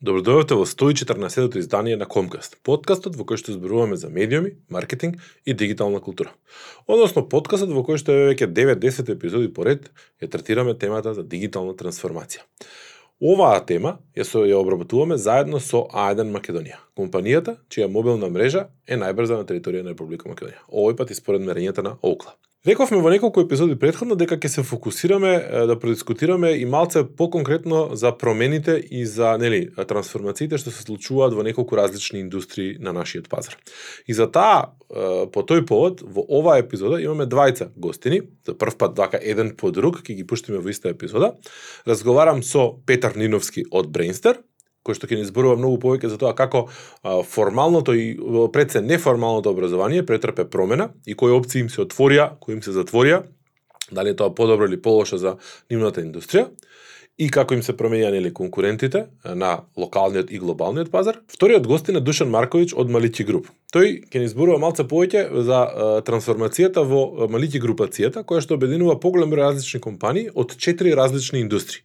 Добродојавте во 114-тото издание на Комкаст, подкастот во кој што зборуваме за медиуми, маркетинг и дигитална култура. Односно подкастот во кој што е веќе 9-10 епизоди поред ја третираме темата за дигитална трансформација. Оваа тема ја со ја обработуваме заедно со А1 Македонија, компанијата чија мобилна мрежа е најбрза на територија на Република Македонија. Овој пат и според мерењата на Окла. Рековме во неколку епизоди предходно дека ќе се фокусираме да продискутираме и малце поконкретно за промените и за нели трансформациите што се случуваат во неколку различни индустрии на нашиот пазар. И за таа по тој повод во оваа епизода имаме двајца гостини, за прв пат вака еден по друг, ќе ги пуштиме во иста епизода. Разговарам со Петар Ниновски од Brainster, кој што ќе ни зборува многу повеќе за тоа како а, формалното и пред се неформалното образование претрпе промена и кои опции им се отворија, кои им се затворија, дали е тоа подобро или полошо за нивната индустрија и како им се променија нели конкурентите на локалниот и глобалниот пазар. Вториот гостин е Душан Марковиќ од Маличи груп. Тој ќе ни зборува малце повеќе за трансформацијата во малите групацијата, која што обединува поголем број различни компании од четири различни индустрии.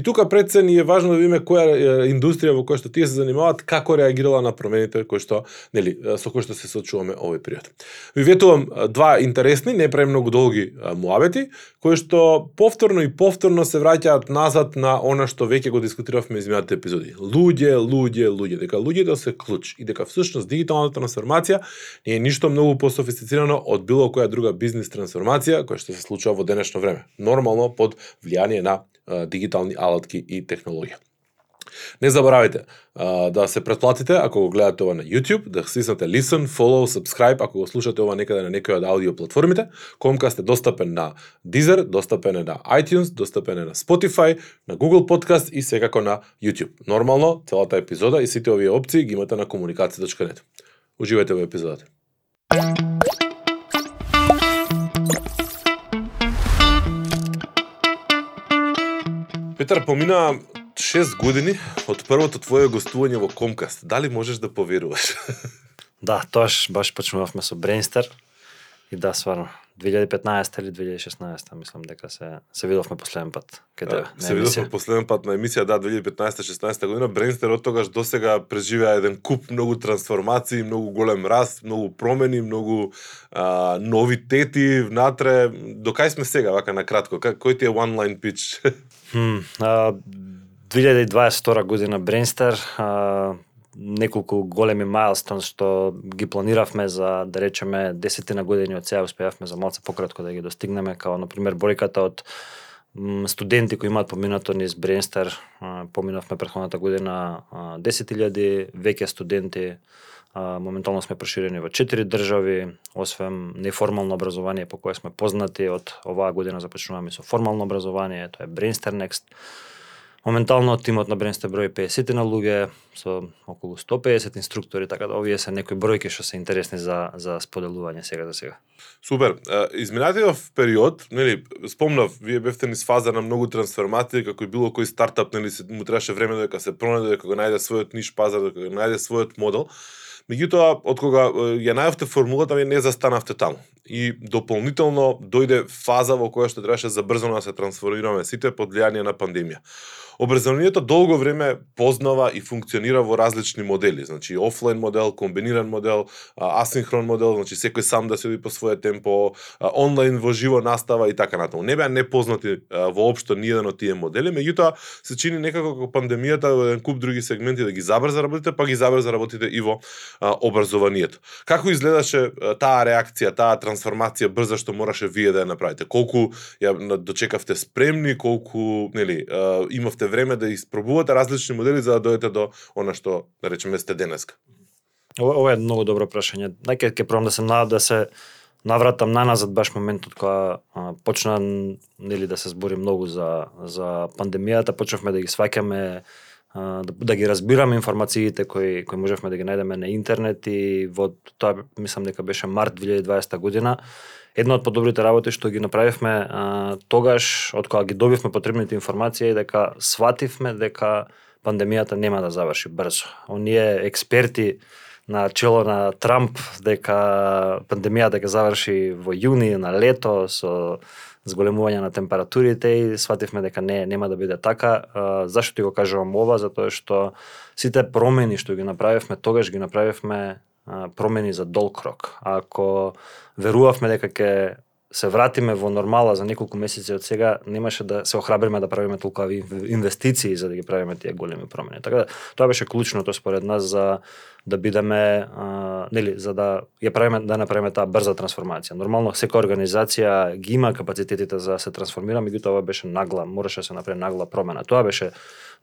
И тука пред се ни е важно да видиме која индустрија во која што тие се занимаваат, како реагирала на промените кои што нели со кои што се соочуваме овој период. Ви ветувам два интересни, не премногу долги муабети, кои што повторно и повторно се враќаат назад на она што веќе го дискутиравме изминатите епизоди. Луѓе, луѓе, луѓе, дека луѓето се клуч и дека всушност дигиталната трансформација не е ништо многу пософистицирано од било која друга бизнис трансформација која што се случува во денешно време. Нормално под влијание на дигитални алатки и технологија. Не заборавајте а, да се претплатите ако го гледате ова на YouTube, да стиснете listen, follow, subscribe ако го слушате ова некаде на некој од аудио платформите. Комкаст е достапен на Deezer, достапен е на iTunes, достапен е на Spotify, на Google Podcast и секако на YouTube. Нормално, целата епизода и сите овие опции ги имате на комуникација.нет. Уживајте во епизодата. Петар, помина 6 години од првото твое гостување во Комкаст. Дали можеш да поверуваш? Да, тоаш баш почнувавме со Брейнстер и да, сварно, 2015 или 2016 мислам дека се се видовме последен пат кај тебе. Се видовме последен пат на емисија да 2015-16 година Брейнстер од тогаш досега преживеа еден куп многу трансформации, многу голем раст, многу промени, многу а, новитети внатре. До кај сме сега вака на кратко? Кој ти е one line pitch? Хм, а, 2022 година Брейнстер, неколку големи мајлстон што ги планиравме за, да речеме, десетина години од сега успеавме за малце пократко да ги достигнеме, као, например, бројката од студенти кои имаат поминато низ Брейнстер, поминавме претходната година 10.000 веќе студенти, моментално сме проширени во четири држави, освен неформално образование по кое сме познати од оваа година започнуваме со формално образование, тоа е Brainstar Next, Моментално тимот на Бренсте број 50 на луѓе со околу 150 инструктори, така да овие се некои бројки што се интересни за за споделување сега за сега. Супер. Изминатиот период, нели, спомнав, вие бевте низ фаза на многу трансформации, како и било кој стартап, нели, му требаше време дека се пронајде, дека го најде својот ниш пазар, дека го најде својот модел. Меѓутоа, од кога ја најавте формулата, вие не застанавте таму. И дополнително дојде фаза во која што требаше забрзано да се трансформираме сите под влијание на пандемија образованието долго време познава и функционира во различни модели, значи офлайн модел, комбиниран модел, асинхрон модел, значи секој сам да седи по своје темпо, онлайн во живо настава и така натаму. Не беа непознати воопшто ни еден од тие модели, меѓутоа се чини некако како пандемијата во еден куп други сегменти да ги забрза работите, па ги забрза работите и во образованието. Како изгледаше таа реакција, таа трансформација брза што мораше вие да ја направите? Колку ја дочекавте спремни, колку нели имавте имате време да испробувате различни модели за да дојдете до она што, да речеме, сте денеска? Ова е многу добро прашање. Најке ќе пробам да се на, да се навратам на назад баш моментот кога а, почна нели да се збори многу за за пандемијата, почнавме да ги сваќаме да, да ги разбираме информациите кои кои можевме да ги најдеме на интернет и во тоа мислам дека беше март 2020 година една од подобрите работи што ги направивме а, тогаш, од кога ги добивме потребните информации, е дека свативме дека пандемијата нема да заврши брзо. Оние експерти на чело на Трамп дека пандемијата ќе заврши во јуни на лето со зголемување на температурите и свативме дека не нема да биде така. Зашто ти го кажувам ова? Затоа што сите промени што ги направивме тогаш ги направивме промени за долг рок. Ако верувавме дека ќе се вратиме во нормала за неколку месеци од сега, немаше да се охрабриме да правиме толкови инвестиции за да ги правиме тие големи промени. Така да тоа беше клучното според нас за да бидеме а, нели за да ја правиме да направиме таа брза трансформација. Нормално секоја организација ги има капацитетите за да се трансформира, меѓутоа ова беше нагла, мораше да се направи нагла промена. Тоа беше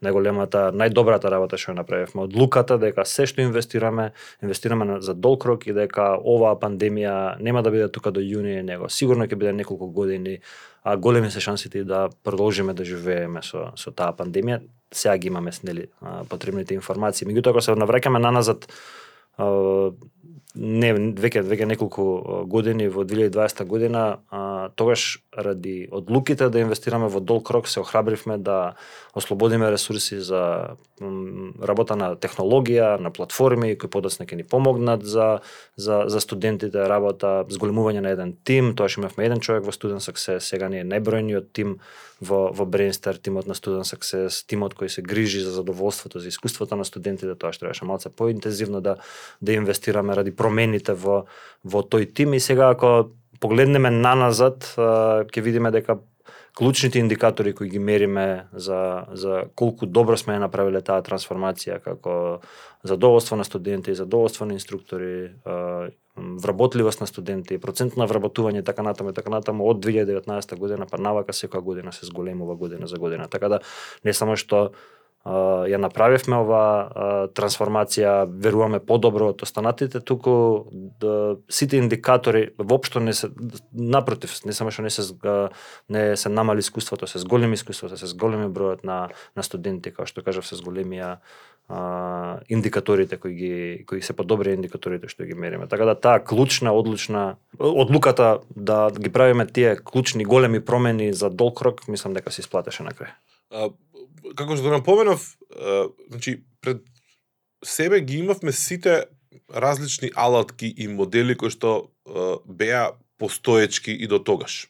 најголемата, најдобрата работа што ја направивме. Одлуката дека се што инвестираме, инвестираме за долг рок и дека оваа пандемија нема да биде тука до јуни, него сигурно ќе биде неколку години, а големи се шансите да продолжиме да живееме со со таа пандемија. Сега ги имаме нели потребните информации. Меѓутоа ако се навраќаме наназад не веќе веќе неколку години во 2020 година а, тогаш ради одлуките да инвестираме во долг рок се охрабривме да ослободиме ресурси за работа на технологија, на платформи кои подоцна ќе ни помогнат за за за студентите работа, зголемување на еден тим, тоа што имавме еден човек во Student Success, сега ни е најбројниот тим во во Brainstar, тимот на Student Success, тимот кој се грижи за задоволството, за искуството на студентите, тоа што требаше малце поинтензивно да да инвестираме ради промените во во тој тим и сега ако погледнеме наназад, ќе видиме дека клучните индикатори кои ги мериме за за колку добро сме направиле таа трансформација како задоволство на студенти, задоволство на инструктори, вработливост на студенти, процент на вработување така натаму така натаму од 2019 година па навака секоја година се зголемува година за година. Така да не само што ја направивме ова трансформација, веруваме подобро од останатите, туку да, сите индикатори воопшто не се напротив, не само што не се не се намали искуството, се зголеми искуството, се зголеми бројот на на студенти, како што кажав, се зголемија а, индикаторите кои ги кои се подобри индикаторите што ги мериме. Така да таа клучна одлучна одлуката да ги правиме тие клучни големи промени за долг рок, мислам дека се исплатеше на крај како што напоменав, значи пред себе ги имавме сите различни алатки и модели кои што беа постоечки и до тогаш.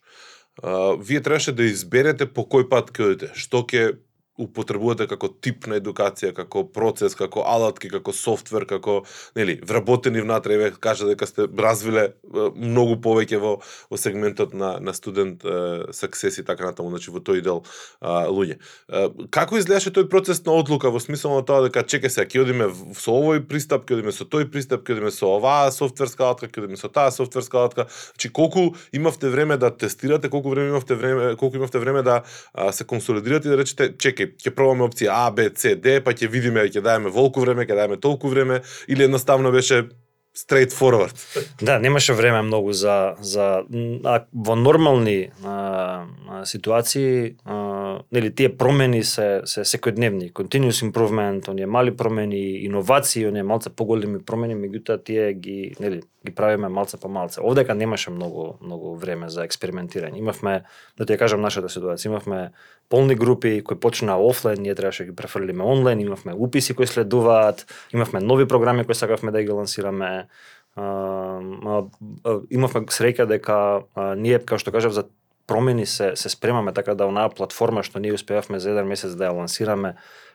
Вие требаше да изберете по кој пат ќе одите, што ќе употребувате како тип на едукација, како процес, како алатки, како софтвер, како нели вработени внатре, еве кажа дека сте развиле многу повеќе во во сегментот на на студент саксес и така натаму, значи во тој дел а, луѓе. А, како изгледаше тој процес на одлука во смисла на тоа дека чека се, ќе одиме со овој пристап, ќе одиме со тој пристап, ќе одиме со оваа софтверска алатка, ќе одиме со таа софтверска алатка. Значи колку имавте време да тестирате, колку време имавте време, колку имавте време да а, се консолидирате и да речете чека окей, ќе пробаме опција А, Б, С, Д, па ќе видиме, ќе даеме волку време, ќе даеме толку време, или едноставно беше straight forward. Да, немаше време многу за за а, во нормални а, а, ситуации, а, нели тие промени се се секојдневни, continuous improvement, оние мали промени, иновации, оние малце поголеми промени, меѓутоа тие ги нели ги правиме малце по малце. Овдека немаше многу многу време за експериментирање. Имавме, да ти ја кажам нашата ситуација, имавме полни групи кои почнаа офлайн, ние требаше да ги префрлиме онлайн, имавме уписи кои следуваат, имавме нови програми кои сакавме да ги лансираме. А, имавме среќа дека ние, како што кажав, за промени се се спремаме така да онаа платформа што ние успеавме за еден месец да ја лансираме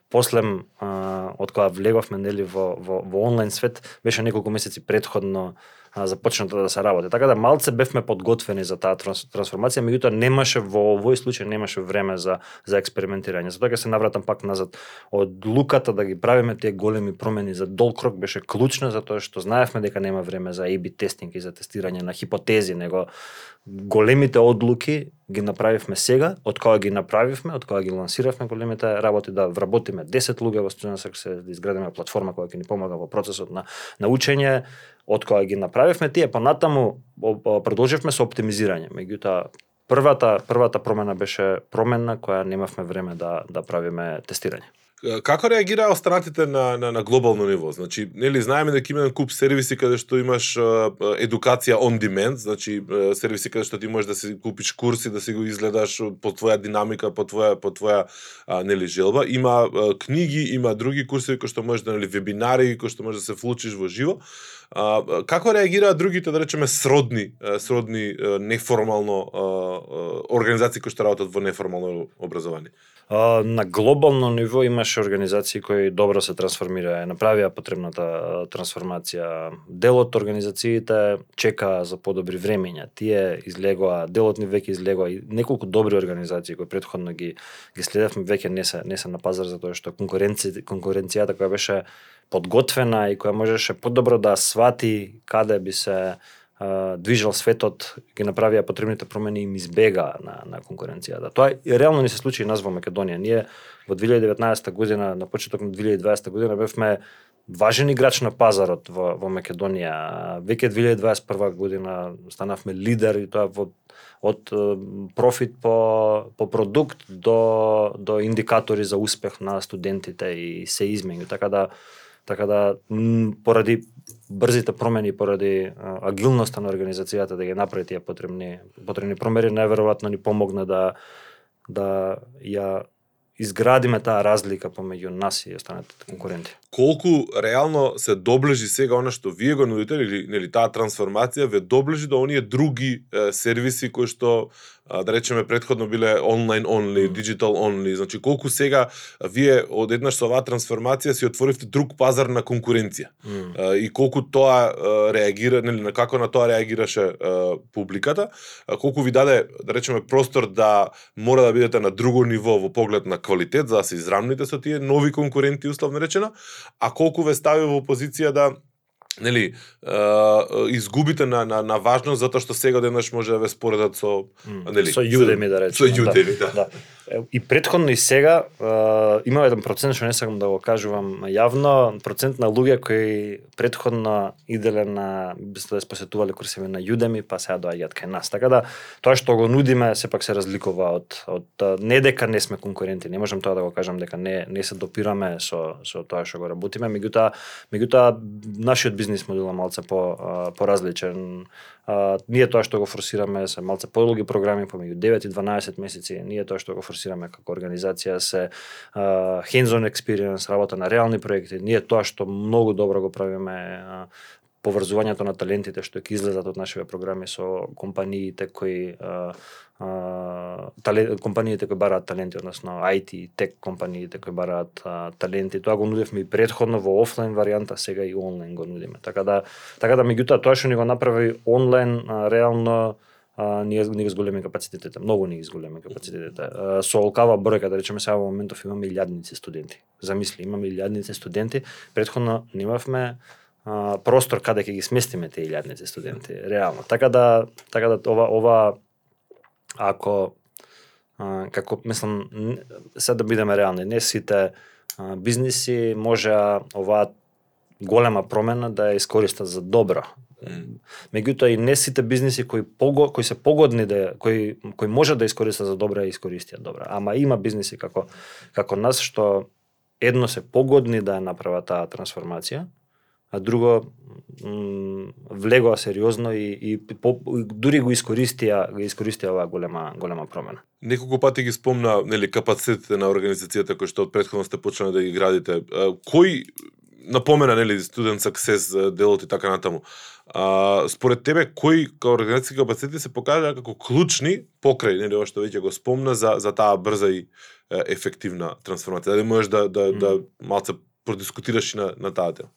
после од кога влеговме нели во, во, во онлайн свет беше неколку месеци предходно започната да се работи. Така да малце бевме подготвени за таа трансформација, меѓутоа немаше во овој случај немаше време за за експериментирање. Затоа ќе се навратам пак назад. Од луката да ги правиме тие големи промени за долг рок беше клучна затоа што знаевме дека нема време за A/B тестинг и за тестирање на хипотези, него големите одлуки ги направивме сега, од кога ги направивме, од кога ги лансиравме големите работи да вработиме 10 луѓе во Student Success, да изградиме платформа која ќе ни помага во процесот на на учење, од која ги направивме тие, па понатаму продолживме со оптимизирање. Меѓутоа првата првата промена беше промена која немавме време да да правиме тестирање. Како реагираа останатите на, на, на глобално ниво? Значи, нели знаеме дека има куп сервиси каде што имаш едукација on demand, значи сервиси каде што ти можеш да си купиш курси, да си го изгледаш по твоја динамика, по твоја по твоја а, нели желба. Има а, книги, има други курсеви кои што можеш да нели вебинари, кои што можеш да се вклучиш во живо. А, како реагираат другите, да речеме, сродни, сродни неформално организации кои што работат во неформално образование? На глобално ниво имаше организации кои добро се трансформираа, направија потребната трансформација. Делот организациите чека за подобри времења. Тие излегоа, делот ни веќе излегоа и неколку добри организации кои претходно ги ги следевме веќе не се не се на пазар затоа што конкуренција конкуренцијата која беше подготвена и која можеше подобро да свати каде би се движел светот, ги направија потребните промени и им избега на, на конкуренцијата. Тоа реално не се случи и нас во Македонија. Ние во 2019 година, на почеток на 2020 година, бевме важен играч на пазарот во, во Македонија. Веќе 2021 година станавме лидер и тоа во од профит по, по продукт до, до индикатори за успех на студентите и се измени. Така да Така да поради брзите промени, поради агилноста на организацијата да ги направи тие потребни потребни промени најверојатно ни помогна да да ја изградиме таа разлика помеѓу нас и останатите конкуренти. Колку реално се доближи сега она што вие го нудите или нели таа трансформација ве доближи до оние други е, сервиси кои што да речеме предходно биле онлайн онли, диджитал онли, значи колку сега вие одеднаш со оваа трансформација си отворивте друг пазар на конкуренција. Mm. И колку тоа реагира, нели на како на тоа реагираше публиката, колку ви даде да речеме простор да мора да бидете на друго ниво во поглед на квалитет за да се израмните со тие нови конкуренти условно речено, а колку ве стави во позиција да нели изгубите на, на, на важност затоа што сега денаш може да ве споредат со нели со Udemy да речеме. Со Udemy, да. да. И предходно и сега има еден процент што не сакам да го кажувам јавно, процент на луѓе кои предходно иделе на да посетувале курсеви на Udemy, па сега доаѓаат кај нас. Така да тоа што го нудиме сепак се разликува од од не дека не сме конкуренти, не можам тоа да го кажам дека не не се допираме со со тоа што го работиме, меѓутоа меѓутоа нашиот бизнис модел е малце по поразличен. ние тоа што го форсираме се малце подолги програми помеѓу 9 и 12 месеци. Ние тоа што го форсираме како организација се hands-on experience, работа на реални проекти. Ние тоа што многу добро го правиме поврзувањето на талентите што ќе излезат од нашите програми со компаниите кои а, а, талент, компаниите кои бараат таленти, односно IT, тек компаниите кои бараат а, таленти. Тоа го нудевме и предходно во офлайн варијанта, сега и онлайн го нудиме. Така да, така да меѓутоа тоа што ни го направи онлайн, а, реално а, ние ни ги зголеми капацитетите, многу ни ги зголеми капацитетите. А, со олкава бројка, да речеме сега во моментов имаме илјадници студенти. Замисли, имаме илјадници студенти, предходно немавме а, простор каде ќе ги сместиме тие илјадници студенти, реално. Така да така да ова ова ако а, како мислам се да бидеме реални, не сите а, бизниси може оваа голема промена да ја искористат за добро. Mm. Меѓутоа и не сите бизниси кои пого, кои се погодни да кои кои може да искористат за добро ја искористија добро. Ама има бизниси како како нас што едно се погодни да ја направат таа трансформација, а друго влегоа сериозно и, и по, дури го искористија, го искористија оваа голема голема промена. Неколку пати ги спомна нели капацитетите на организацијата кои што од претходно сте почнали да ги градите. Кој напомена нели студент саксес делот и така натаму. А, според тебе кои организации капацитети се покажаа како клучни покрај нели ова што веќе го спомна за за таа брза и ефективна трансформација. Дали можеш да да, mm. да малце продискутираш на на таа тема?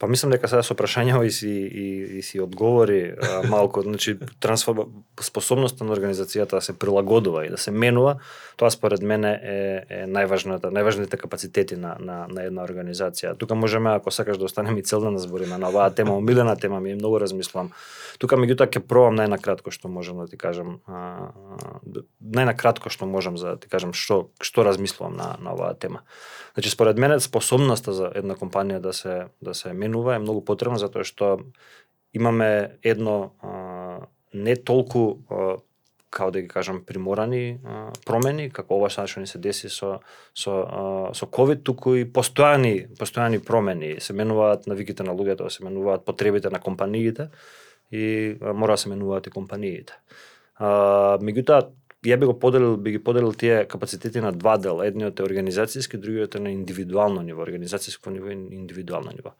Па мислам дека сега со прашања и си и, и си одговори а, малку, значи трансформ способноста на организацијата да се прилагодува и да се менува, тоа според мене е, е најважната, најважните капацитети на, на, на една организација. Тука можеме, ако сакаш да останеме и цел ден да збориме на оваа тема, омилена тема ми, многу размислам. Тука меѓутоа ќе пробам најнакратко што можам да ти кажам, а, најнакратко што можам за да ти кажам што што размислувам на на оваа тема. Значи според мене способноста за една компанија да се да се менува е многу потребна затоа што имаме едно а, не толку а, како да ги кажам приморани а, промени, како ова што ни се деси со со а, со ковид, туку и постојани постојани промени, се менуваат навиките на луѓето, се менуваат потребите на компаниите и а, мора да се менуваат и компаниите. А, меѓутоа ја би го поделил, би ги поделил тие капацитети на два дела. Едниот е организацијски, другиот е на индивидуално ниво, организацијско ниво и индивидуално ниво.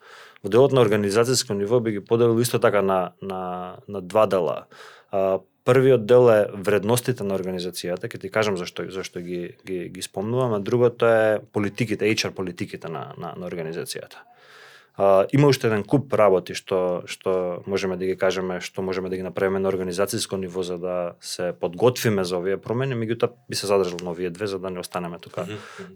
Во делот на организацијско ниво би ги поделил исто така на, на, на два дела. А, првиот дел е вредностите на организацијата, ќе ти кажам зашто зашто ги ги ги спомнувам, а другото е политиките, HR политиките на на, на организацијата. А, има уште еден куп работи што што можеме да ги кажеме, што можеме да ги направиме на организацијско ниво за да се подготвиме за овие промени, меѓутоа би се задржал на овие две за да не останеме тука.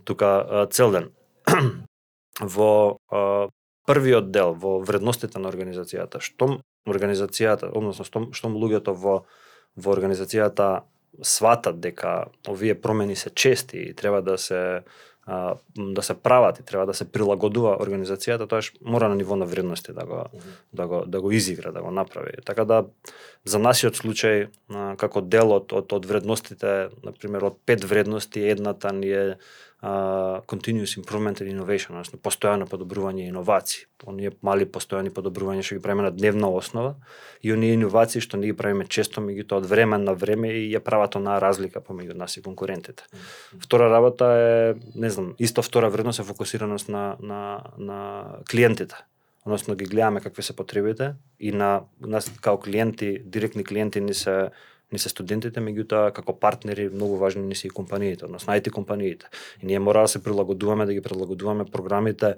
Тука цел ден. во а, првиот дел во вредностите на организацијата, што организацијата, односно што, што луѓето во во организацијата сватат дека овие промени се чести и треба да се а, да се прават и треба да се прилагодува организацијата, тоа мора на ниво на вредности да го да го да го изигра, да го направи. Така да за нашиот случај а, како дел од, од од вредностите, на пример од пет вредности, едната ни е uh, continuous improvement and innovation, односно постојано подобрување и иновации. Оние мали постојани подобрувања што ги правиме на дневна основа и оние иновации што ние ги правиме често, меѓутоа од време на време и ја прават онаа разлика помеѓу нас и конкурентите. Mm -hmm. Втора работа е, не знам, исто втора вредност е фокусираност на на на клиентите односно ги гледаме какви се потребите и на нас као клиенти, директни клиенти ни се ни се студентите, меѓутоа како партнери многу важни ни се и компаниите, односно IT компаниите. И ние мора да се прилагодуваме, да ги прилагодуваме програмите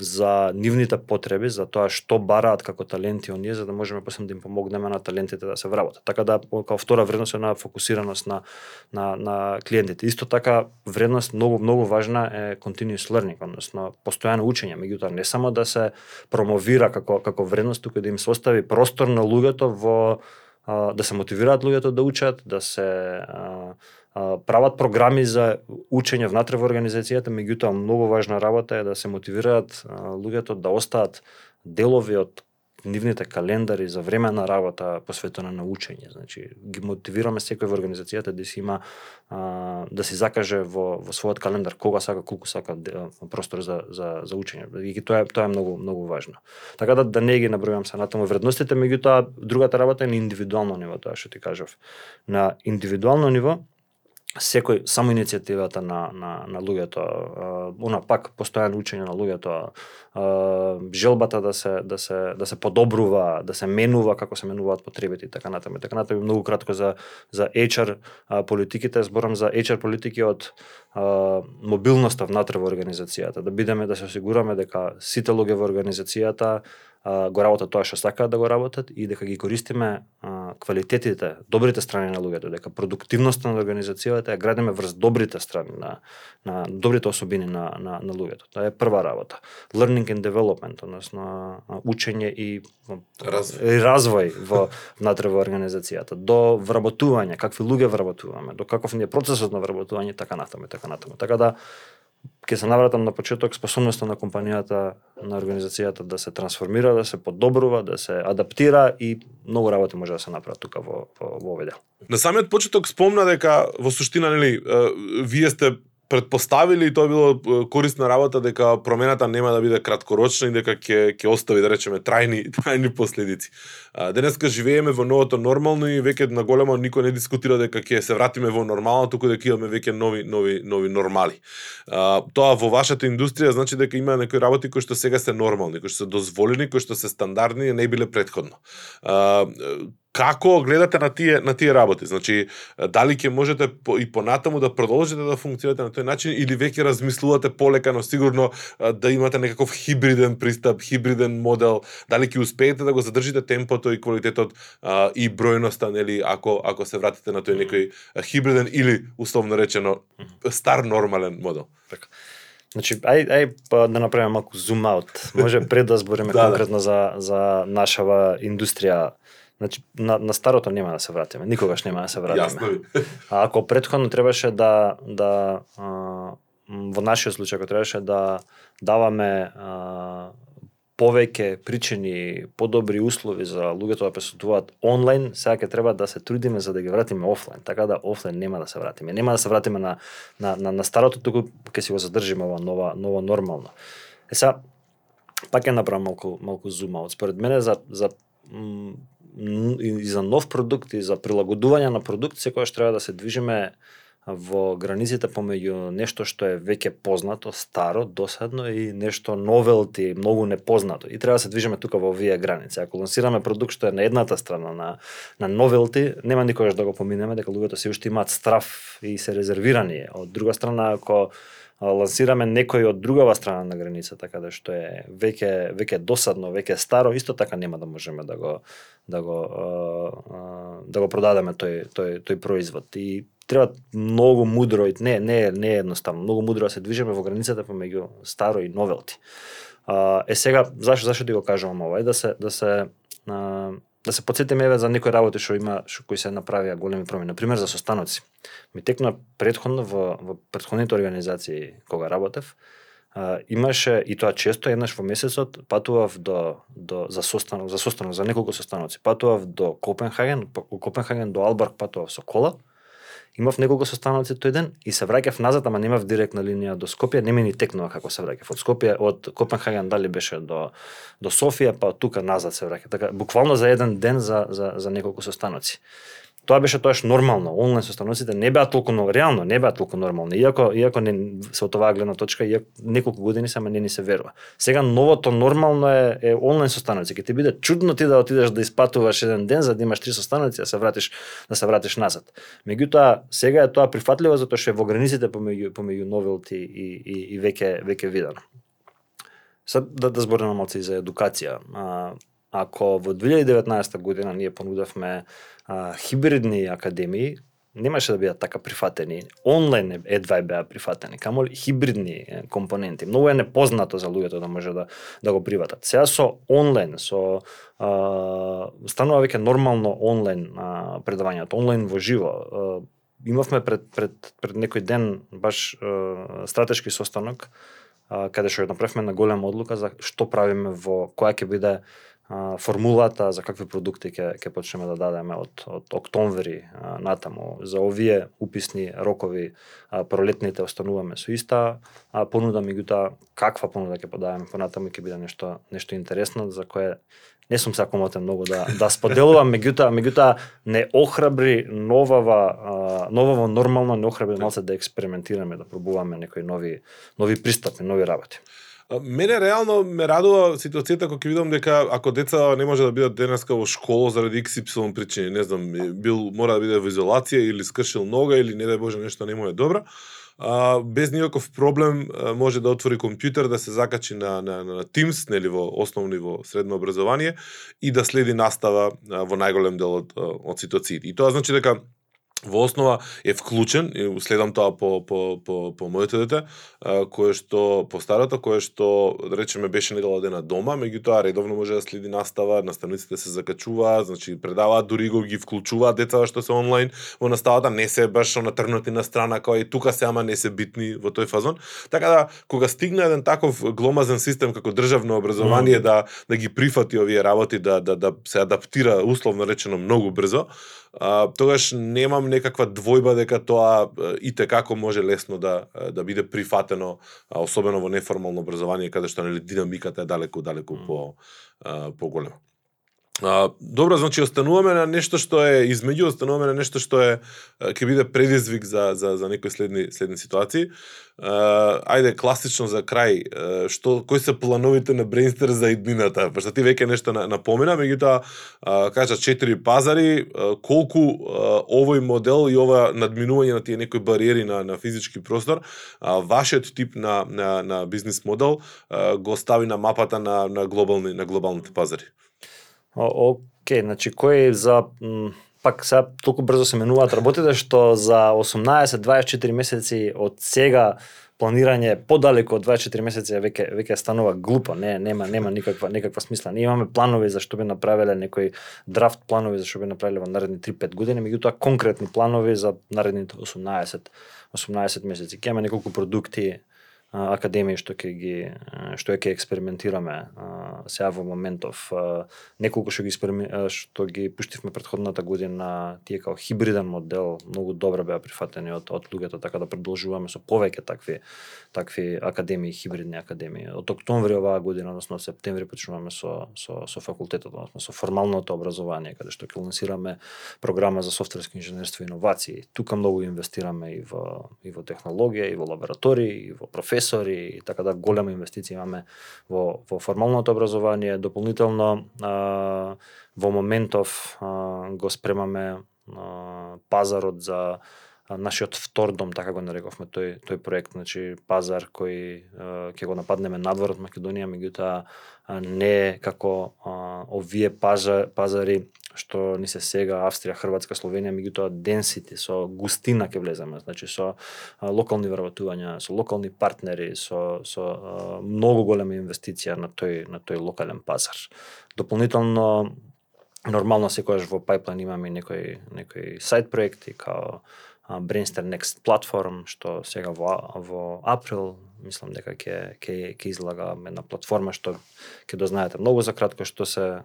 за нивните потреби, за тоа што бараат како таленти оние, за да можеме после да им помогнеме на талентите да се вработат. Така да како втора вредност е на фокусираност на на на клиентите. Исто така вредност многу многу важна е continuous learning, односно постојано учење, меѓутоа не само да се промовира како како вредност, туку да им се остави простор на луѓето во да се мотивираат луѓето да учат, да се прават програми за учење внатре во организацијата, меѓутоа многу важна работа е да се мотивираат луѓето да остаат делови од нивните календари за време на работа посветено на учење. Значи, ги мотивираме секој во организацијата да си има а, да си закаже во, во својот календар кога сака, колку сака да, простор за, за, за учење. И тоа тоа е многу, многу важно. Така да, да не ги набројам се натаму вредностите, меѓутоа другата работа е на индивидуално ниво, тоа што ти кажав. На индивидуално ниво, секој само иницијативата на на на луѓето, она пак постојано учење на луѓето, желбата да се да се да се подобрува, да се менува како се менуваат потребите и така натаму. Така натаму многу кратко за за HR политиките, зборам за HR политики од мобилноста внатре во организацијата, да бидеме да се осигураме дека сите луѓе во организацијата го работат тоа што сакаат да го работат и дека ги користиме а, квалитетите, добрите страни на луѓето, дека продуктивноста на организацијата ја градиме врз добрите страни на на добрите особини на на на луѓето. Тоа е прва работа. Learning and development, односно учење и развој, и развој во внатре во организацијата, до вработување, какви луѓе вработуваме, до каков ни е процесот на вработување, така натаму, така натаму. Така да ќе се навратам на почеток способноста на компанијата, на организацијата да се трансформира, да се подобрува, да се адаптира и многу работи може да се направат тука во во, во овој дел. На самиот почеток спомна дека во суштина нели вие сте предпоставили и тоа било корисна работа дека промената нема да биде краткорочна и дека ќе ќе остави да речеме трајни трајни последици. Денеска живееме во новото нормално и веќе на големо никој не дискутира дека ќе се вратиме во нормално, туку дека имаме веќе нови нови нови нормали. Тоа во вашата индустрија значи дека има некои работи кои што сега се нормални, кои што се дозволени, кои што се стандардни и не биле предходно како гледате на тие на тие работи? Значи, дали ќе можете по, и понатаму да продолжите да функционирате на тој начин или веќе размислувате полека, но сигурно да имате некаков хибриден пристап, хибриден модел, дали ќе успеете да го задржите темпото и квалитетот а, и бројноста, нели, ако ако се вратите на тој некој хибриден или условно речено стар нормален модел. Така. Значи, ај, ај па да направиме малку зум аут. Може пред да збориме да, конкретно да. за за нашава индустрија Значи, на, на старото нема да се вратиме, никогаш нема да се вратиме. Јасно. А ако претходно требаше да, да а, во нашиот случај, ако требаше да даваме а, повеќе причини, подобри услови за луѓето да присуствуваат онлайн, сега ќе треба да се трудиме за да ги вратиме офлайн. Така да офлайн нема да се вратиме. Нема да се вратиме на на на, на старото, туку ќе си го задржиме ова нова нова нормално. Е сега пак ќе направам малку малку зум Според мене за за и за нов продукт и за прилагодување на продукт секогаш треба да се движиме во границите помеѓу нешто што е веќе познато, старо, досадно и нешто новелти, многу непознато. И треба да се движиме тука во овие граници. Ако лансираме продукт што е на едната страна на на новелти, нема никогаш да го поминеме дека луѓето се уште имаат страф и се резервирани. Од друга страна, ако лансираме некој од другава страна на границата, каде да што е веќе веќе досадно, веќе старо, исто така нема да можеме да го да го да го продадеме тој тој тој производ. И треба многу мудро, не, не, не е едноставно, многу мудро да се движиме во границата помеѓу старо и новелти. Е сега зашто зашто ти го кажувам ова? Е да се да се да се подсетиме еве за некои работи што има што кои се направија големи промени, на пример за состаноци. Ми текна претходно во во претходните организации кога работев, а, имаше и тоа често еднаш во месецот патував до до за состанок, за состанок за неколку состаноци. Патував до Копенхаген, у Копенхаген до Албарк патував со кола Имав неколку состаноци тој ден и се враќав назад, ама немав директна линија до Скопје, не ми ни текнува како се враќав. Од Скопје, од Копенхаген дали беше до до Софија, па од тука назад се враќав. Така буквално за еден ден за за за неколку состаноци тоа беше тоаш нормално. Онлайн состаноците не беа толку реално не беа толку нормални. Иако иако не се од оваа гледна точка, иако неколку години само не ни се верува. Сега новото нормално е, е онлайн состаноци. Ќе ти биде чудно ти да отидеш да испатуваш еден ден за да имаш три состаноци да се вратиш да се вратиш назад. Меѓутоа сега е тоа прифатливо затоа што е во границите помеѓу помеѓу новелти и и, и веќе веќе видено. Сад да, да збориме малку за едукација. А, ако во 2019 година ние понудавме а, хибридни академии немаше да бидат така прифатени. Онлайн едва беа прифатени, камо хибридни компоненти. Многу е непознато за луѓето да може да да го приватат. Сега со онлайн, со а, станува веќе нормално онлайн а, предавањето, онлайн во живо. А, имавме пред пред пред некој ден баш а, стратешки состанок а, каде што направивме на голема одлука за што правиме во која ќе биде а, формулата за какви продукти ќе ќе почнеме да дадеме од од октомври а, натаму за овие уписни рокови а, пролетните остануваме со иста а, понуда меѓутоа каква понуда ќе подадеме понатаму ќе биде нешто нешто интересно за кое не сум се многу да да споделувам, меѓутоа меѓутоа не охрабри новава новаво нормално не охрабри малце да експериментираме, да пробуваме некои нови нови пристапи, нови работи. Мене реално ме радува ситуацијата кога ќе видам дека ако деца не може да бидат денеска во школа заради XY причини, не знам, бил мора да биде во изолација или скршил нога или не дај Боже нешто не му е добро, а, без никаков проблем може да отвори компјутер, да се закачи на, на, на Teams, нели во основно во средно образование и да следи настава во најголем дел од, од ситуациите. И тоа значи дека во основа е вклучен и следам тоа по по по по моето дете, кое што по старото, кое што да речеме беше недела дена дома, меѓутоа редовно може да следи настава, наставниците се закачуваат, значи предаваат, дури го ги вклучуваат децата што се онлайн во наставата, не се баш натрнати на страна кој и тука се ама не се битни во тој фазон. Така да кога стигне еден таков гломазен систем како државно образование mm. да да ги прифати овие работи, да да да се адаптира условно речено многу брзо, а, тогаш немам некаква двојба дека тоа и те како може лесно да да биде прифатено, особено во неформално образование каде што нели динамиката е далеку далеку mm. по поголема. А, добро, значи остануваме на нешто што е измеѓу, остануваме на нешто што е ќе биде предизвик за за за некои следни следни ситуации. А, ајде класично за крај, што кои се плановите на Брейнстер за иднината? Пошто ти веќе нешто напомена, меѓутоа кажа четири пазари, колку овој модел и ова надминување на тие некои бариери на на физички простор, вашиот тип на на на бизнис модел го стави на мапата на на глобални на глобалните пазари. Океј, значи кој за пак сега толку брзо се менуваат работите што за 18-24 месеци од сега планирање подалеку од 24 месеци веќе веќе станува глупо, не нема нема никаква никаква смисла. Ние имаме планови за што би направиле некои драфт планови за што би направиле во наредни 3-5 години, меѓутоа конкретни планови за наредните 18 18 месеци. Ќе неколку продукти академии што ќе ги што ќе експериментираме сега во моментов неколку што ги што ги пуштивме претходната година тие као хибриден модел многу добро беа прифатени од од луѓето така да продолжуваме со повеќе такви такви академии хибридни академии. Од октомври оваа година односно септември почнуваме со со со факултетот односно со формалното образование каде што ќе лансираме програма за софтверско инженерство и иновации. Тука многу инвестираме и во и во технологија и во лаборатории и во професори и така да голема инвестиција имаме во во формалното образование. Дополнително а, во моментов а, го спремаме а, пазарот за нашиот втор дом, така го нарековме тој тој проект, значи пазар кој ќе го нападнеме надвор од Македонија, меѓутоа не како а, овие пазар, пазари што ни се сега Австрија, Хрватска, Словенија, меѓутоа денсити со густина ќе влеземе, значи со а, локални вработувања, со локални партнери, со со а, многу голема инвестиција на тој на тој локален пазар. Дополнително нормално секогаш во пайплайн имаме некои некои сайт проекти као Brainster Next Platform, што сега во, во април, мислам дека ќе ќе ќе излага една платформа што ќе дознаете многу за кратко што се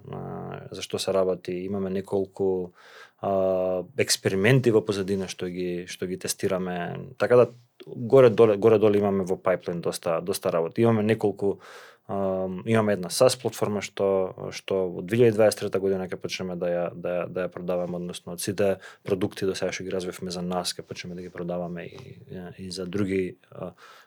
за што се работи. Имаме неколку а, експерименти во позадина што ги што ги тестираме. Така да горе доле горе доле имаме во пайплайн доста доста работа. Имаме неколку имаме една SaaS платформа што што во 2023 година ќе почнеме да ја да ја, да ја продаваме, односно од сите продукти до сега што ги развивме за нас ќе почнеме да ги продаваме и и за други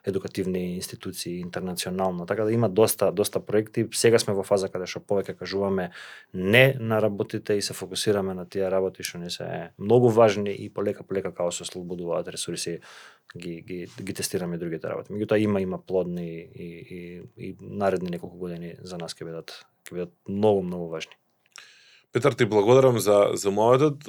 едукативни институции интернационално. Така да има доста доста проекти. Сега сме во фаза каде што повеќе кажуваме не на работите и се фокусираме на тие работи што не се многу важни и полека полека као се слободуваат ресурси ги, ги, ги тестираме другите работи. Меѓутоа има има плодни и, и, и наредни неколку години за нас ќе бидат ќе бидат многу многу важни. Петар, ти благодарам за за мојот.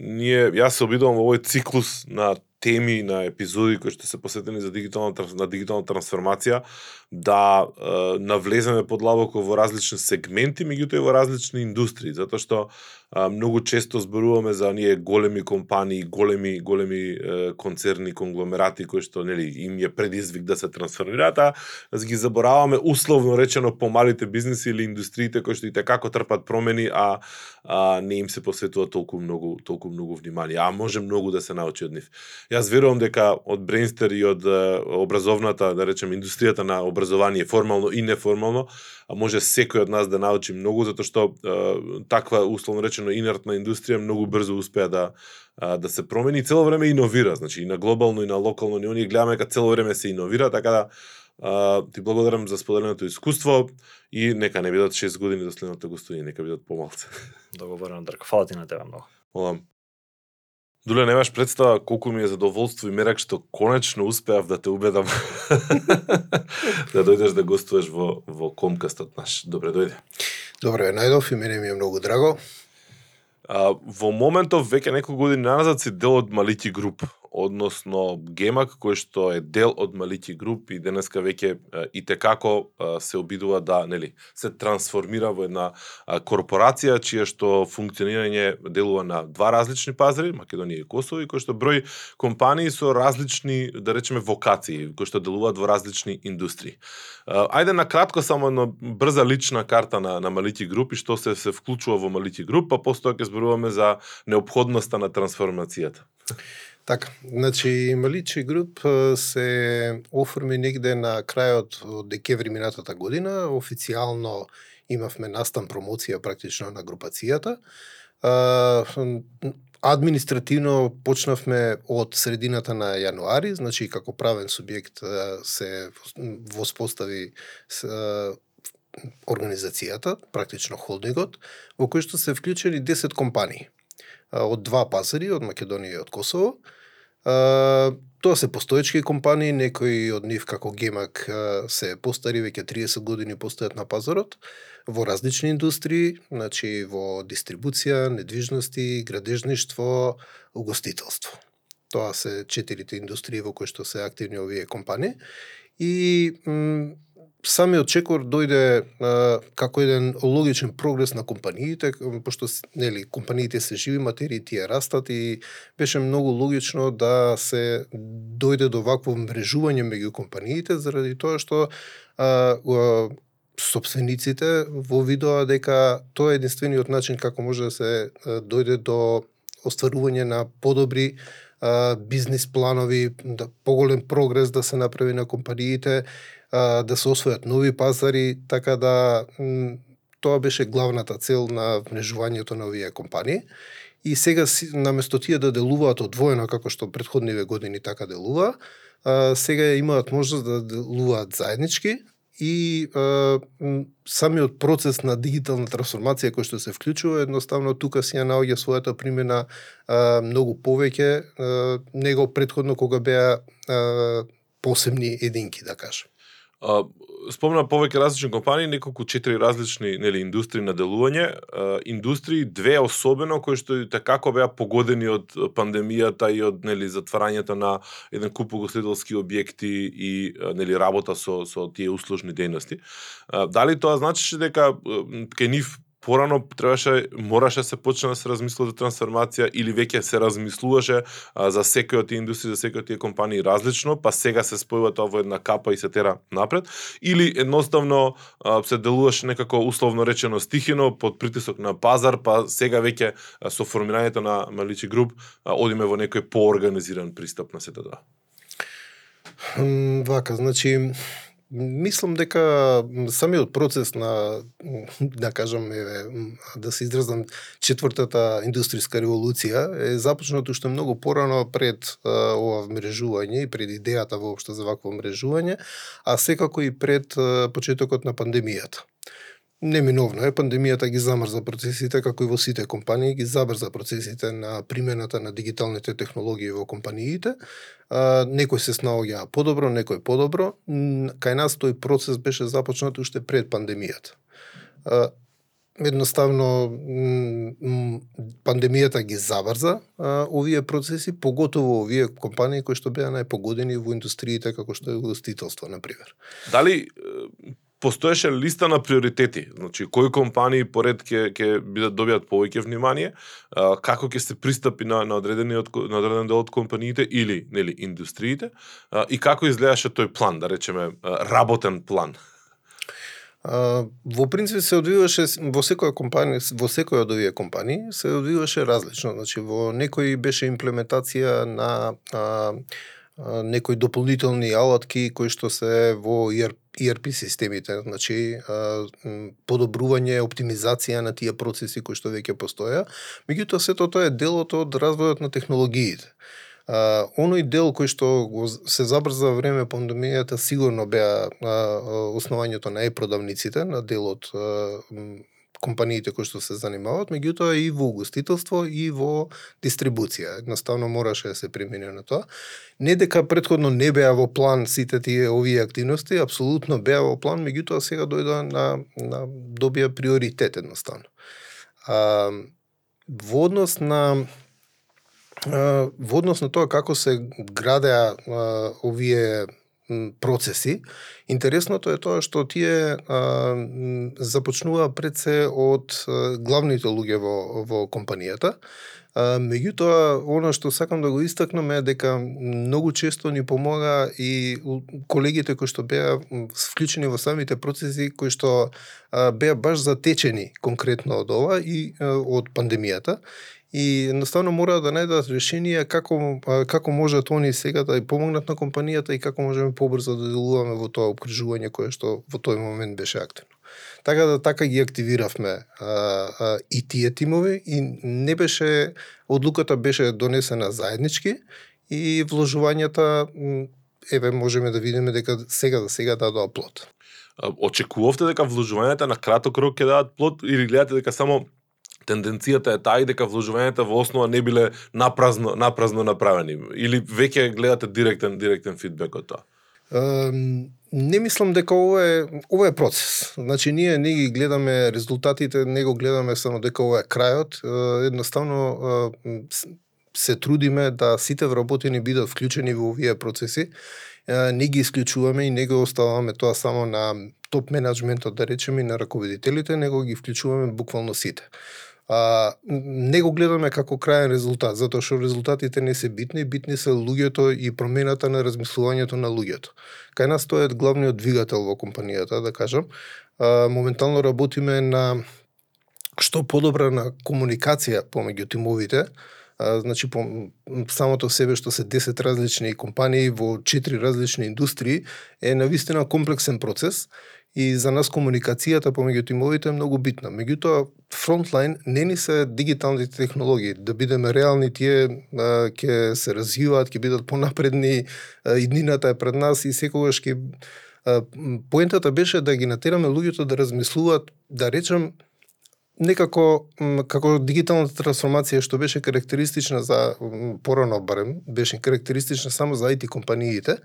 ние јас се обидувам во овој циклус на теми на епизоди кои што се посветени за дигитална на дигитална трансформација да е, навлеземе подлабоко во различни сегменти, меѓутоа и во различни индустрии, затоа што многу често зборуваме за оние големи компании, големи големи е, концерни, конгломерати кои што нели им е предизвик да се трансформираат, а ги забораваме условно речено помалите бизниси или индустриите кои што и како трпат промени, а, а не им се посветува толку многу толку многу внимание, а може многу да се научи од нив. Јас верувам дека од Брейнстер и од образовната, да речем, индустријата на образование формално и неформално, може секој од нас да научи многу затоа што е, таква условно речено инертна индустрија многу брзо успеа да да се промени и цело време иновира, значи и на глобално и на локално ниво ние гледаме дека цело време се иновира, така да а, ти благодарам за споделеното искуство и нека не бидат 6 години до следното гостување, нека бидат помалце. Договорено, Дрко. Фала ти на тебе многу. Молам. Дуле, немаш представа колку ми е задоволство и мерак што конечно успеав да те убедам да дојдеш да гостуваш во, во Комкастот наш. Добре дојде. Добре, најдов и мене ми е многу драго. А, во моментов веќе неколку години назад си дел од Малити груп, односно Гемак кој што е дел од Малики груп и денеска веќе и те како се обидува да, нели, се трансформира во една корпорација чија што функционирање делува на два различни пазари, Македонија и Косово, и кој што број компании со различни, да речеме, вокации, кои што делуваат во различни индустрии. Ајде на кратко само една брза лична карта на на Малити груп и што се се вклучува во Малити груп, па постоја ќе зборуваме за необходноста на трансформацијата. Така, значи Маличи груп се оформи негде на крајот од декември минатата година, официјално имавме настан промоција практично на групацијата. Административно почнавме од средината на јануари, значи како правен субјект се воспостави организацијата, практично холдингот, во кој што се вклучени 10 компании од два пазари, од Македонија и од Косово. Тоа се постоечки компании, некои од нив како Гемак се постари, веќе 30 години постојат на пазарот, во различни индустрии, значи во дистрибуција, недвижности, градежништво, угостителство. Тоа се четирите индустрии во кои што се активни овие компании. И самиот чекор дојде а, како еден логичен прогрес на компаниите, пошто нели компаниите се живи материи, тие растат и беше многу логично да се дојде до вакво мрежување меѓу компаниите заради тоа што а, а, собствениците во видоа дека тоа е единствениот начин како може да се а, дојде до остварување на подобри а, бизнес планови, да, поголем прогрес да се направи на компаниите, а, да се освојат нови пазари, така да тоа беше главната цел на внежувањето на овие компании. И сега наместо тие да делуваат одвоено како што предходниве години така делува, а, сега имаат можност да делуваат заеднички и а, самиот процес на дигитална трансформација кој што се вклучува едноставно тука си ја наоѓа својата примена а, многу повеќе а, него предходно кога беа а, посебни единки да кажем. А, спомна повеќе различни компании, неколку четири различни нели индустрии на делување, а, индустрии две особено кои што такако така беа погодени од пандемијата и од нели затварањето на еден куп угостителски објекти и нели работа со со тие услужни дејности. А, дали тоа значеше дека м, кај нив порано требаше мораше да се почне да се размислува за трансформација или веќе се размислуваше а, за секој од тие индустрии, за секој од тие компании различно, па сега се спојува тоа во една капа и се тера напред, или едноставно а, се делуваше некако условно речено стихино под притисок на пазар, па сега веќе со формирањето на Маличи груп а, одиме во некој поорганизиран пристап на сето тоа. Вака, значи, мислам дека самиот процес на, да кажам, еве, да се изразам, четвртата индустријска револуција е започнато уште многу порано пред а, ова мрежување и пред идејата воопшто за вакво мрежување, а секако и пред а, почетокот на пандемијата. Неминовно е, пандемијата ги замрза процесите, како и во сите компании, ги забрза процесите на примената на дигиталните технологии во компаниите. А, некој се снаоѓа подобро, некој подобро. Кај нас тој процес беше започнат уште пред пандемијата. А, едноставно пандемијата ги забрза а, овие процеси, поготово овие компании кои што беа најпогодени во индустриите како што е гостителство на пример. Дали постоеше листа на приоритети, значи кои компании поред ќе ќе бидат добијат повеќе внимание, а, како ќе се пристапи на на одредени од на одреден дел од компаниите или нели индустриите, а, и како изгледаше тој план, да речеме, работен план. А, во принцип се одвиваше во секоја компанија, во секоја од овие компании се одвиваше различно. Значи во некои беше имплементација на а, некои дополнителни алатки кои што се во ERP. ERP системите, значи подобрување, оптимизација на тие процеси кои што веќе постоја. Меѓутоа сето тоа е делот од развојот на технологиите. А, оној дел кој што се забрза во време пандемијата сигурно беа а, основањето на е-продавниците, на делот а, компаниите кои што се занимаваат, меѓутоа и во угостителство и во дистрибуција. Едноставно мораше да се примени на тоа. Не дека предходно не беа во план сите тие овие активности, апсолутно беа во план, меѓутоа сега дојдоа на, на добија приоритет едноставно. А, во однос на а, во однос на тоа како се градеа а, овие процеси, интересното е тоа што тие а, започнува пред се од а, главните луѓе во, во компанијата, А, меѓутоа, оно што сакам да го истакнам е дека многу често ни помога и колегите кои што беа вклучени во самите процеси кои што а, беа баш затечени конкретно од ова и а, од пандемијата и едноставно мора да најдат решение како како можат они сега да ја помогнат на компанијата и како можеме побрзо да делуваме во тоа обкружување кое што во тој момент беше активно. Така да така ги активиравме а, а, и тие тимови и не беше одлуката беше донесена заеднички и вложувањата еве можеме да видиме дека сега за сега дадоа плод. Очекувавте дека вложувањата на краток рок ќе дадат плод или гледате дека само тенденцијата е таа и дека вложувањата во основа не биле напразно напразно направени или веќе гледате директен директен фидбек од тоа? Um, не мислам дека ова е ова е процес. Значи ние не ги гледаме резултатите, не го гледаме само дека ова е крајот. Едноставно се трудиме да сите вработени бидат вклучени во овие процеси. Не ги исклучуваме и не го оставаме тоа само на топ менеджментот, да речеме, и на раководителите, него ги вклучуваме буквално сите а, не го гледаме како крајен резултат, затоа што резултатите не се битни, битни се луѓето и промената на размислувањето на луѓето. Кај нас тоа е главниот двигател во компанијата, да кажам. А, моментално работиме на што подобра на комуникација помеѓу тимовите, А, значи, по самото себе што се 10 различни компании во 4 различни индустрии е навистина комплексен процес и за нас комуникацијата помеѓу тимовите е многу битна. Меѓутоа, фронтлайн не ни се дигиталните технологии. Да бидеме реални, тие ќе се развиваат, ќе бидат понапредни, иднината е пред нас и секогаш ќе поентата беше да ги натераме луѓето да размислуваат, да речем, некако како дигиталната трансформација што беше карактеристична за порано барем, беше карактеристична само за IT компаниите,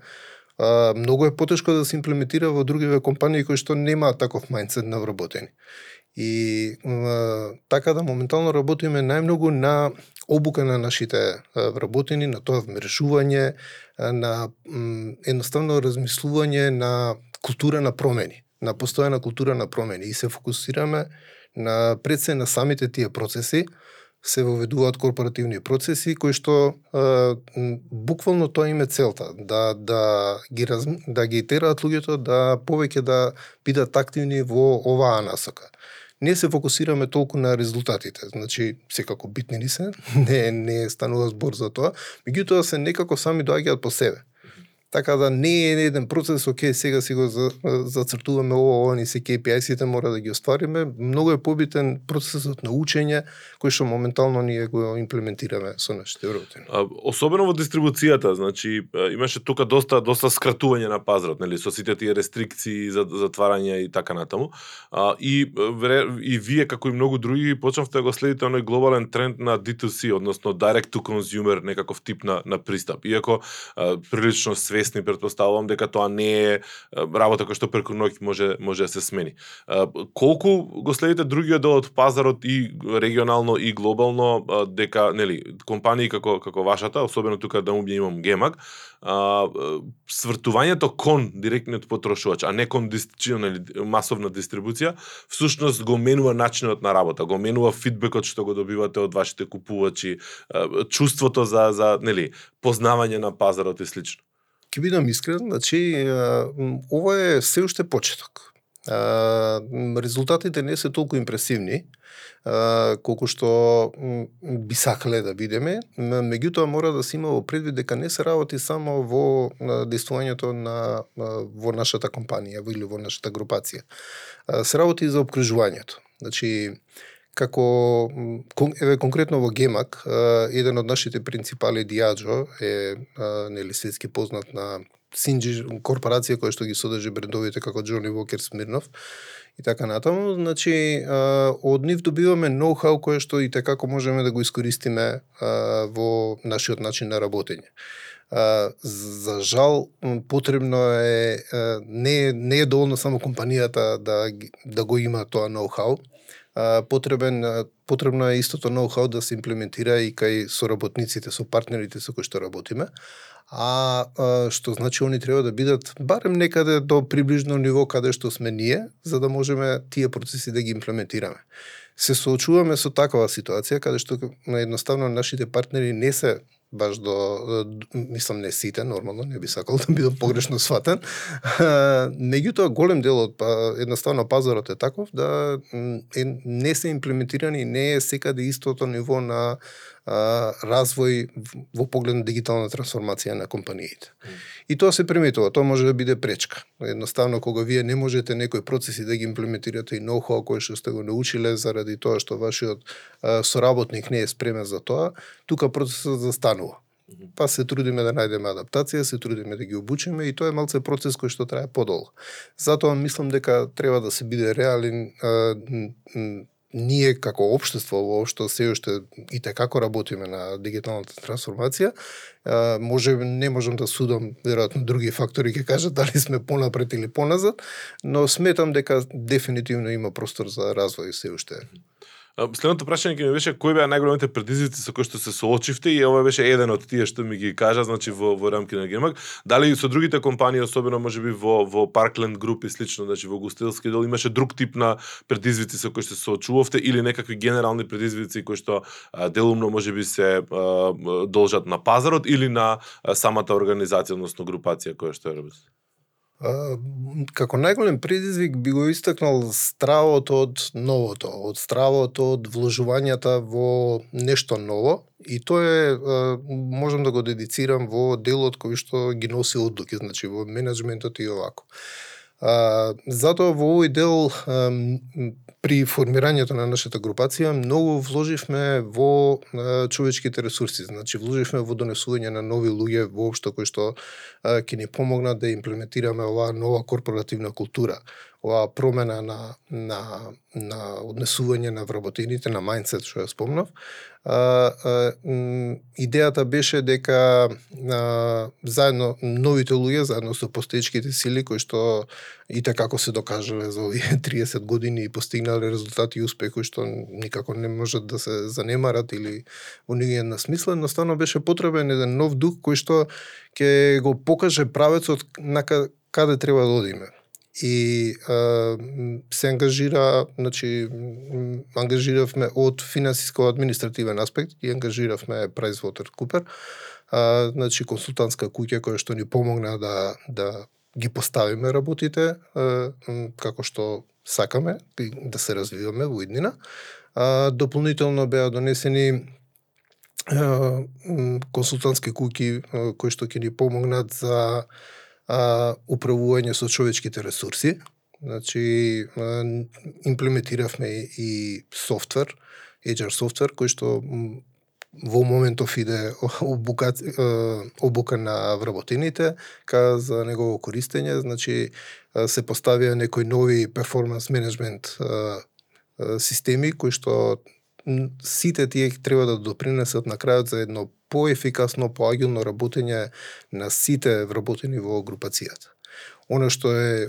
а, многу е потешко да се имплементира во другиве компании кои што немаат таков мајндсет на вработени. И а, така да моментално работиме најмногу на обука на нашите вработени, на тоа вмрежување, на едноставно размислување на култура на промени, на постојана култура на промени и се фокусираме на пред се на самите тие процеси се воведуваат корпоративни процеси кои што е, буквално тоа им е целта да да ги раз, да ги тераат луѓето да повеќе да бидат активни во оваа насока. Не се фокусираме толку на резултатите, значи секако битни ни се, не не станува збор за тоа, меѓутоа се некако сами доаѓаат по себе. Така да не е еден процес, оке, сега си го зацртуваме ово, ова ни се KPI-сите, мора да ги оствариме. Многу е побитен процесот на учење, кој што моментално ние го имплементираме со нашите вработени. Особено во дистрибуцијата, значи имаше тука доста доста скратување на пазарот, нели, со сите тие рестрикции за затварање и така натаму. А, и и вие како и многу други почнавте да го следите оној глобален тренд на D2C, односно direct to consumer, некаков тип на на пристап. Иако а, прилично све свесни, предпоставувам дека тоа не е работа која што преку ноќ може може да се смени. Колку го следите другиот дел од пазарот и регионално и глобално дека нели компании како како вашата, особено тука да му имам Гемаг, а, свртувањето кон директниот потрошувач, а не кон нели масовна дистрибуција, всушност го менува начинот на работа, го менува фидбекот што го добивате од вашите купувачи, чувството за за нели познавање на пазарот и слично ќе бидам искрен, значи, ова е се уште почеток. резултатите не се толку импресивни, колку што би сакале да бидеме, меѓутоа мора да се има во предвид дека не се работи само во действувањето на во нашата компанија или во нашата групација. Се работи и за обкружувањето. Значи, како еве конкретно во Гемак, еден од нашите принципали Диаджо е нели светски познат на Синджи корпорација која што ги содржи брендовите како Джони Вокер Смирнов и така натаму, значи од нив добиваме ноу-хау кое што и така можеме да го искористиме во нашиот начин на работење. за жал потребно е не не е доволно само компанијата да да го има тоа ноу-хау, потребен потребно е истото ноу-хау да се имплементира и кај соработниците, со партнерите со кои што работиме. А, а што значи они треба да бидат барем некаде до приближно ниво каде што сме ние, за да можеме тие процеси да ги имплементираме. Се соочуваме со такава ситуација каде што едноставно нашите партнери не се баш до, мислам не сите, нормално, не би сакал да бидам погрешно сватен. Меѓутоа, голем дел од па, едноставно пазарот е таков да е, не се имплементирани, не е секаде истото ниво на а, развој во поглед на дигитална трансформација на компаниите. Mm. И тоа се приметува, тоа може да биде пречка. Едноставно, кога вие не можете некои процеси да ги имплементирате и ноу-хау кој што сте го научиле заради тоа што вашиот а, соработник не е спремен за тоа, тука процесот застанува. Па се трудиме да најдеме адаптација, се трудиме да ги обучиме и тоа е малце процес кој што трае подолго. Затоа мислам дека треба да се биде реален ние како општество воопшто се уште и како работиме на дигиталната трансформација, може не можам да судам веројатно други фактори ќе кажат дали сме понапред или поназад, но сметам дека дефинитивно има простор за развој се уште. Следното прашање ќе ми беше кои беа најголемите предизвици со кои што се соочивте и ова беше еден од тие што ми ги кажа, значи во во рамки на Гемак. Дали со другите компании, особено можеби во во Parkland Group и слично, значи во гостителски дел имаше друг тип на предизвици со кои што се соочувавте или некакви генерални предизвици кои што делумно можеби се а, должат на пазарот или на самата организација, односно групација која што ја работите? А, како најголем предизвик би го истакнал стравот од новото, од стравот од вложувањата во нешто ново и тоа е можам да го дедицирам во делот кој што ги носи одлуки, значи во менеджментот и овако. А, затоа во овој дел а, при формирањето на нашата групација многу вложивме во е, човечките ресурси, значи вложивме во донесување на нови луѓе воопшто кои што а, ќе ни помогнат да имплементираме оваа нова корпоративна култура, оваа промена на на на однесување на вработените на мајндсет што ја спомнав. А, а, идејата беше дека а, заедно новите луѓе заедно со постоечките сили кои што и така како се докажале за овие 30 години и постигнале резултати и успех кои што никако не можат да се занемарат или во нивен на смисла, стано беше потребен еден нов дух кој што ќе го покаже правецот на каде треба да одиме и а, се ангажира, значи ангажиравме од финансиско административен аспект и ангажиравме PricewaterhouseCoopers, а, значи консултантска куќа која што ни помогна да да ги поставиме работите а, како што сакаме да се развиваме во иднина. А, дополнително беа донесени а, консултантски куќи кои што ќе ни помогнат за а, управување со човечките ресурси. Значи, а, имплементиравме и софтвер, HR софтвер, кој што во моментов иде обука, обука на вработените, ка за негово користење, значи се поставија некои нови перформанс менеджмент системи кои што сите тие треба да допринесат на крајот за едно поефикасно, поагилно работење на сите вработени во групацијата. Оно што е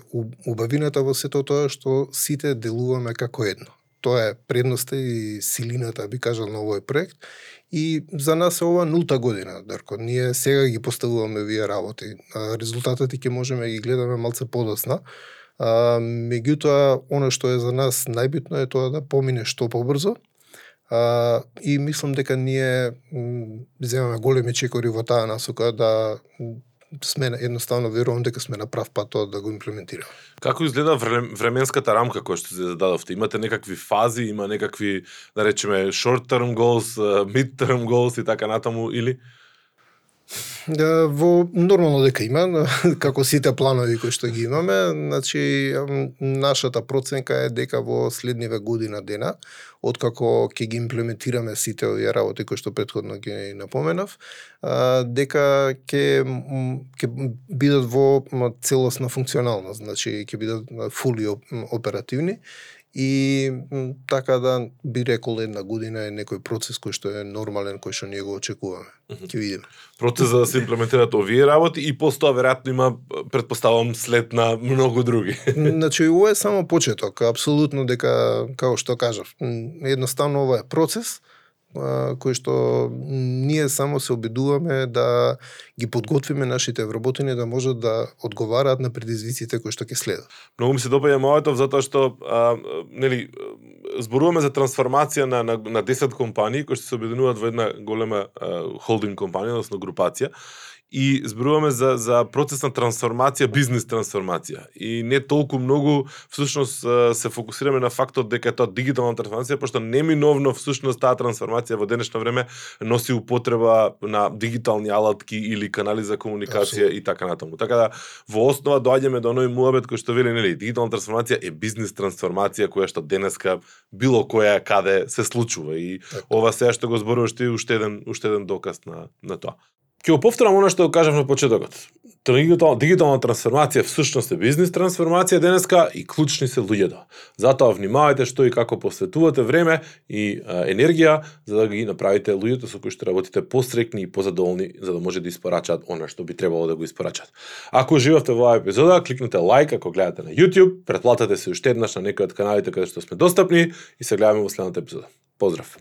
убавината во сето тоа што сите делуваме како едно. Тоа е предноста и силината, би кажал, на овој проект. И за нас е ова нулта година, Дарко. Ние сега ги поставуваме вие работи. Резултатите ќе можеме да ги гледаме малце подосна. А, меѓутоа, оно што е за нас најбитно е тоа да помине што побрзо, А, и мислам дека ние земаме големи чекори во таа насока да сме едноставно верувам дека сме на прав пат тоа да го имплементираме. Како изгледа временската рамка која што се зададовте? Имате некакви фази, има некакви, да речеме, short term goals, mid term goals и така натаму или во нормално дека има, како сите планови кои што ги имаме, значи нашата проценка е дека во следниве година дена, откако ќе ги имплементираме сите овие работи кои што претходно ги напоменав, дека ќе ќе бидат во целосна функционалност, значи ќе бидат фули оперативни и така да би рекол една година е некој процес кој што е нормален, кој што ние го очекуваме. Ќе видиме. процес за да се имплементираат овие работи и постоја веројатно има предпоставам след на многу други. Значи, ова е само почеток, апсолутно дека, како што кажав, едноставно ова е процес, кои кој што ние само се обидуваме да ги подготвиме нашите вработени да можат да одговараат на предизвиците кои што ќе следат. Многу ми се допаѓа моето затоа што а, нели зборуваме за трансформација на на, на 10 компании кои што се обединуваат во една голема а, холдинг компанија, односно групација и зборуваме за за процес на трансформација, бизнис трансформација. И не толку многу всушност се фокусираме на фактот дека е тоа дигитална трансформација, пошто неминовно всушност таа трансформација во денешно време носи употреба на дигитални алатки или канали за комуникација Апсолутно. и така натаму. Така да во основа доаѓаме до оној муабет кој што вели нели дигитална трансформација е бизнис трансформација која што денеска било која каде се случува и Така. ова сега што го зборуваш ти уште еден уште еден доказ на на тоа. Ќе го повторам она што го кажав на почетокот. Дигитална, дигитална трансформација всушност е бизнис трансформација денеска и клучни се луѓето. Да. Затоа внимавајте што и како посветувате време и а, енергија за да ги направите луѓето со кои што работите посрекни и позадоволни за да може да испорачаат она што би требало да го испорачат. Ако уживавте во оваа епизода, кликнете лайк ако гледате на YouTube, претплатете се уште еднаш на некој од каналите каде што сме достапни и се гледаме во следната епизода. Поздрав!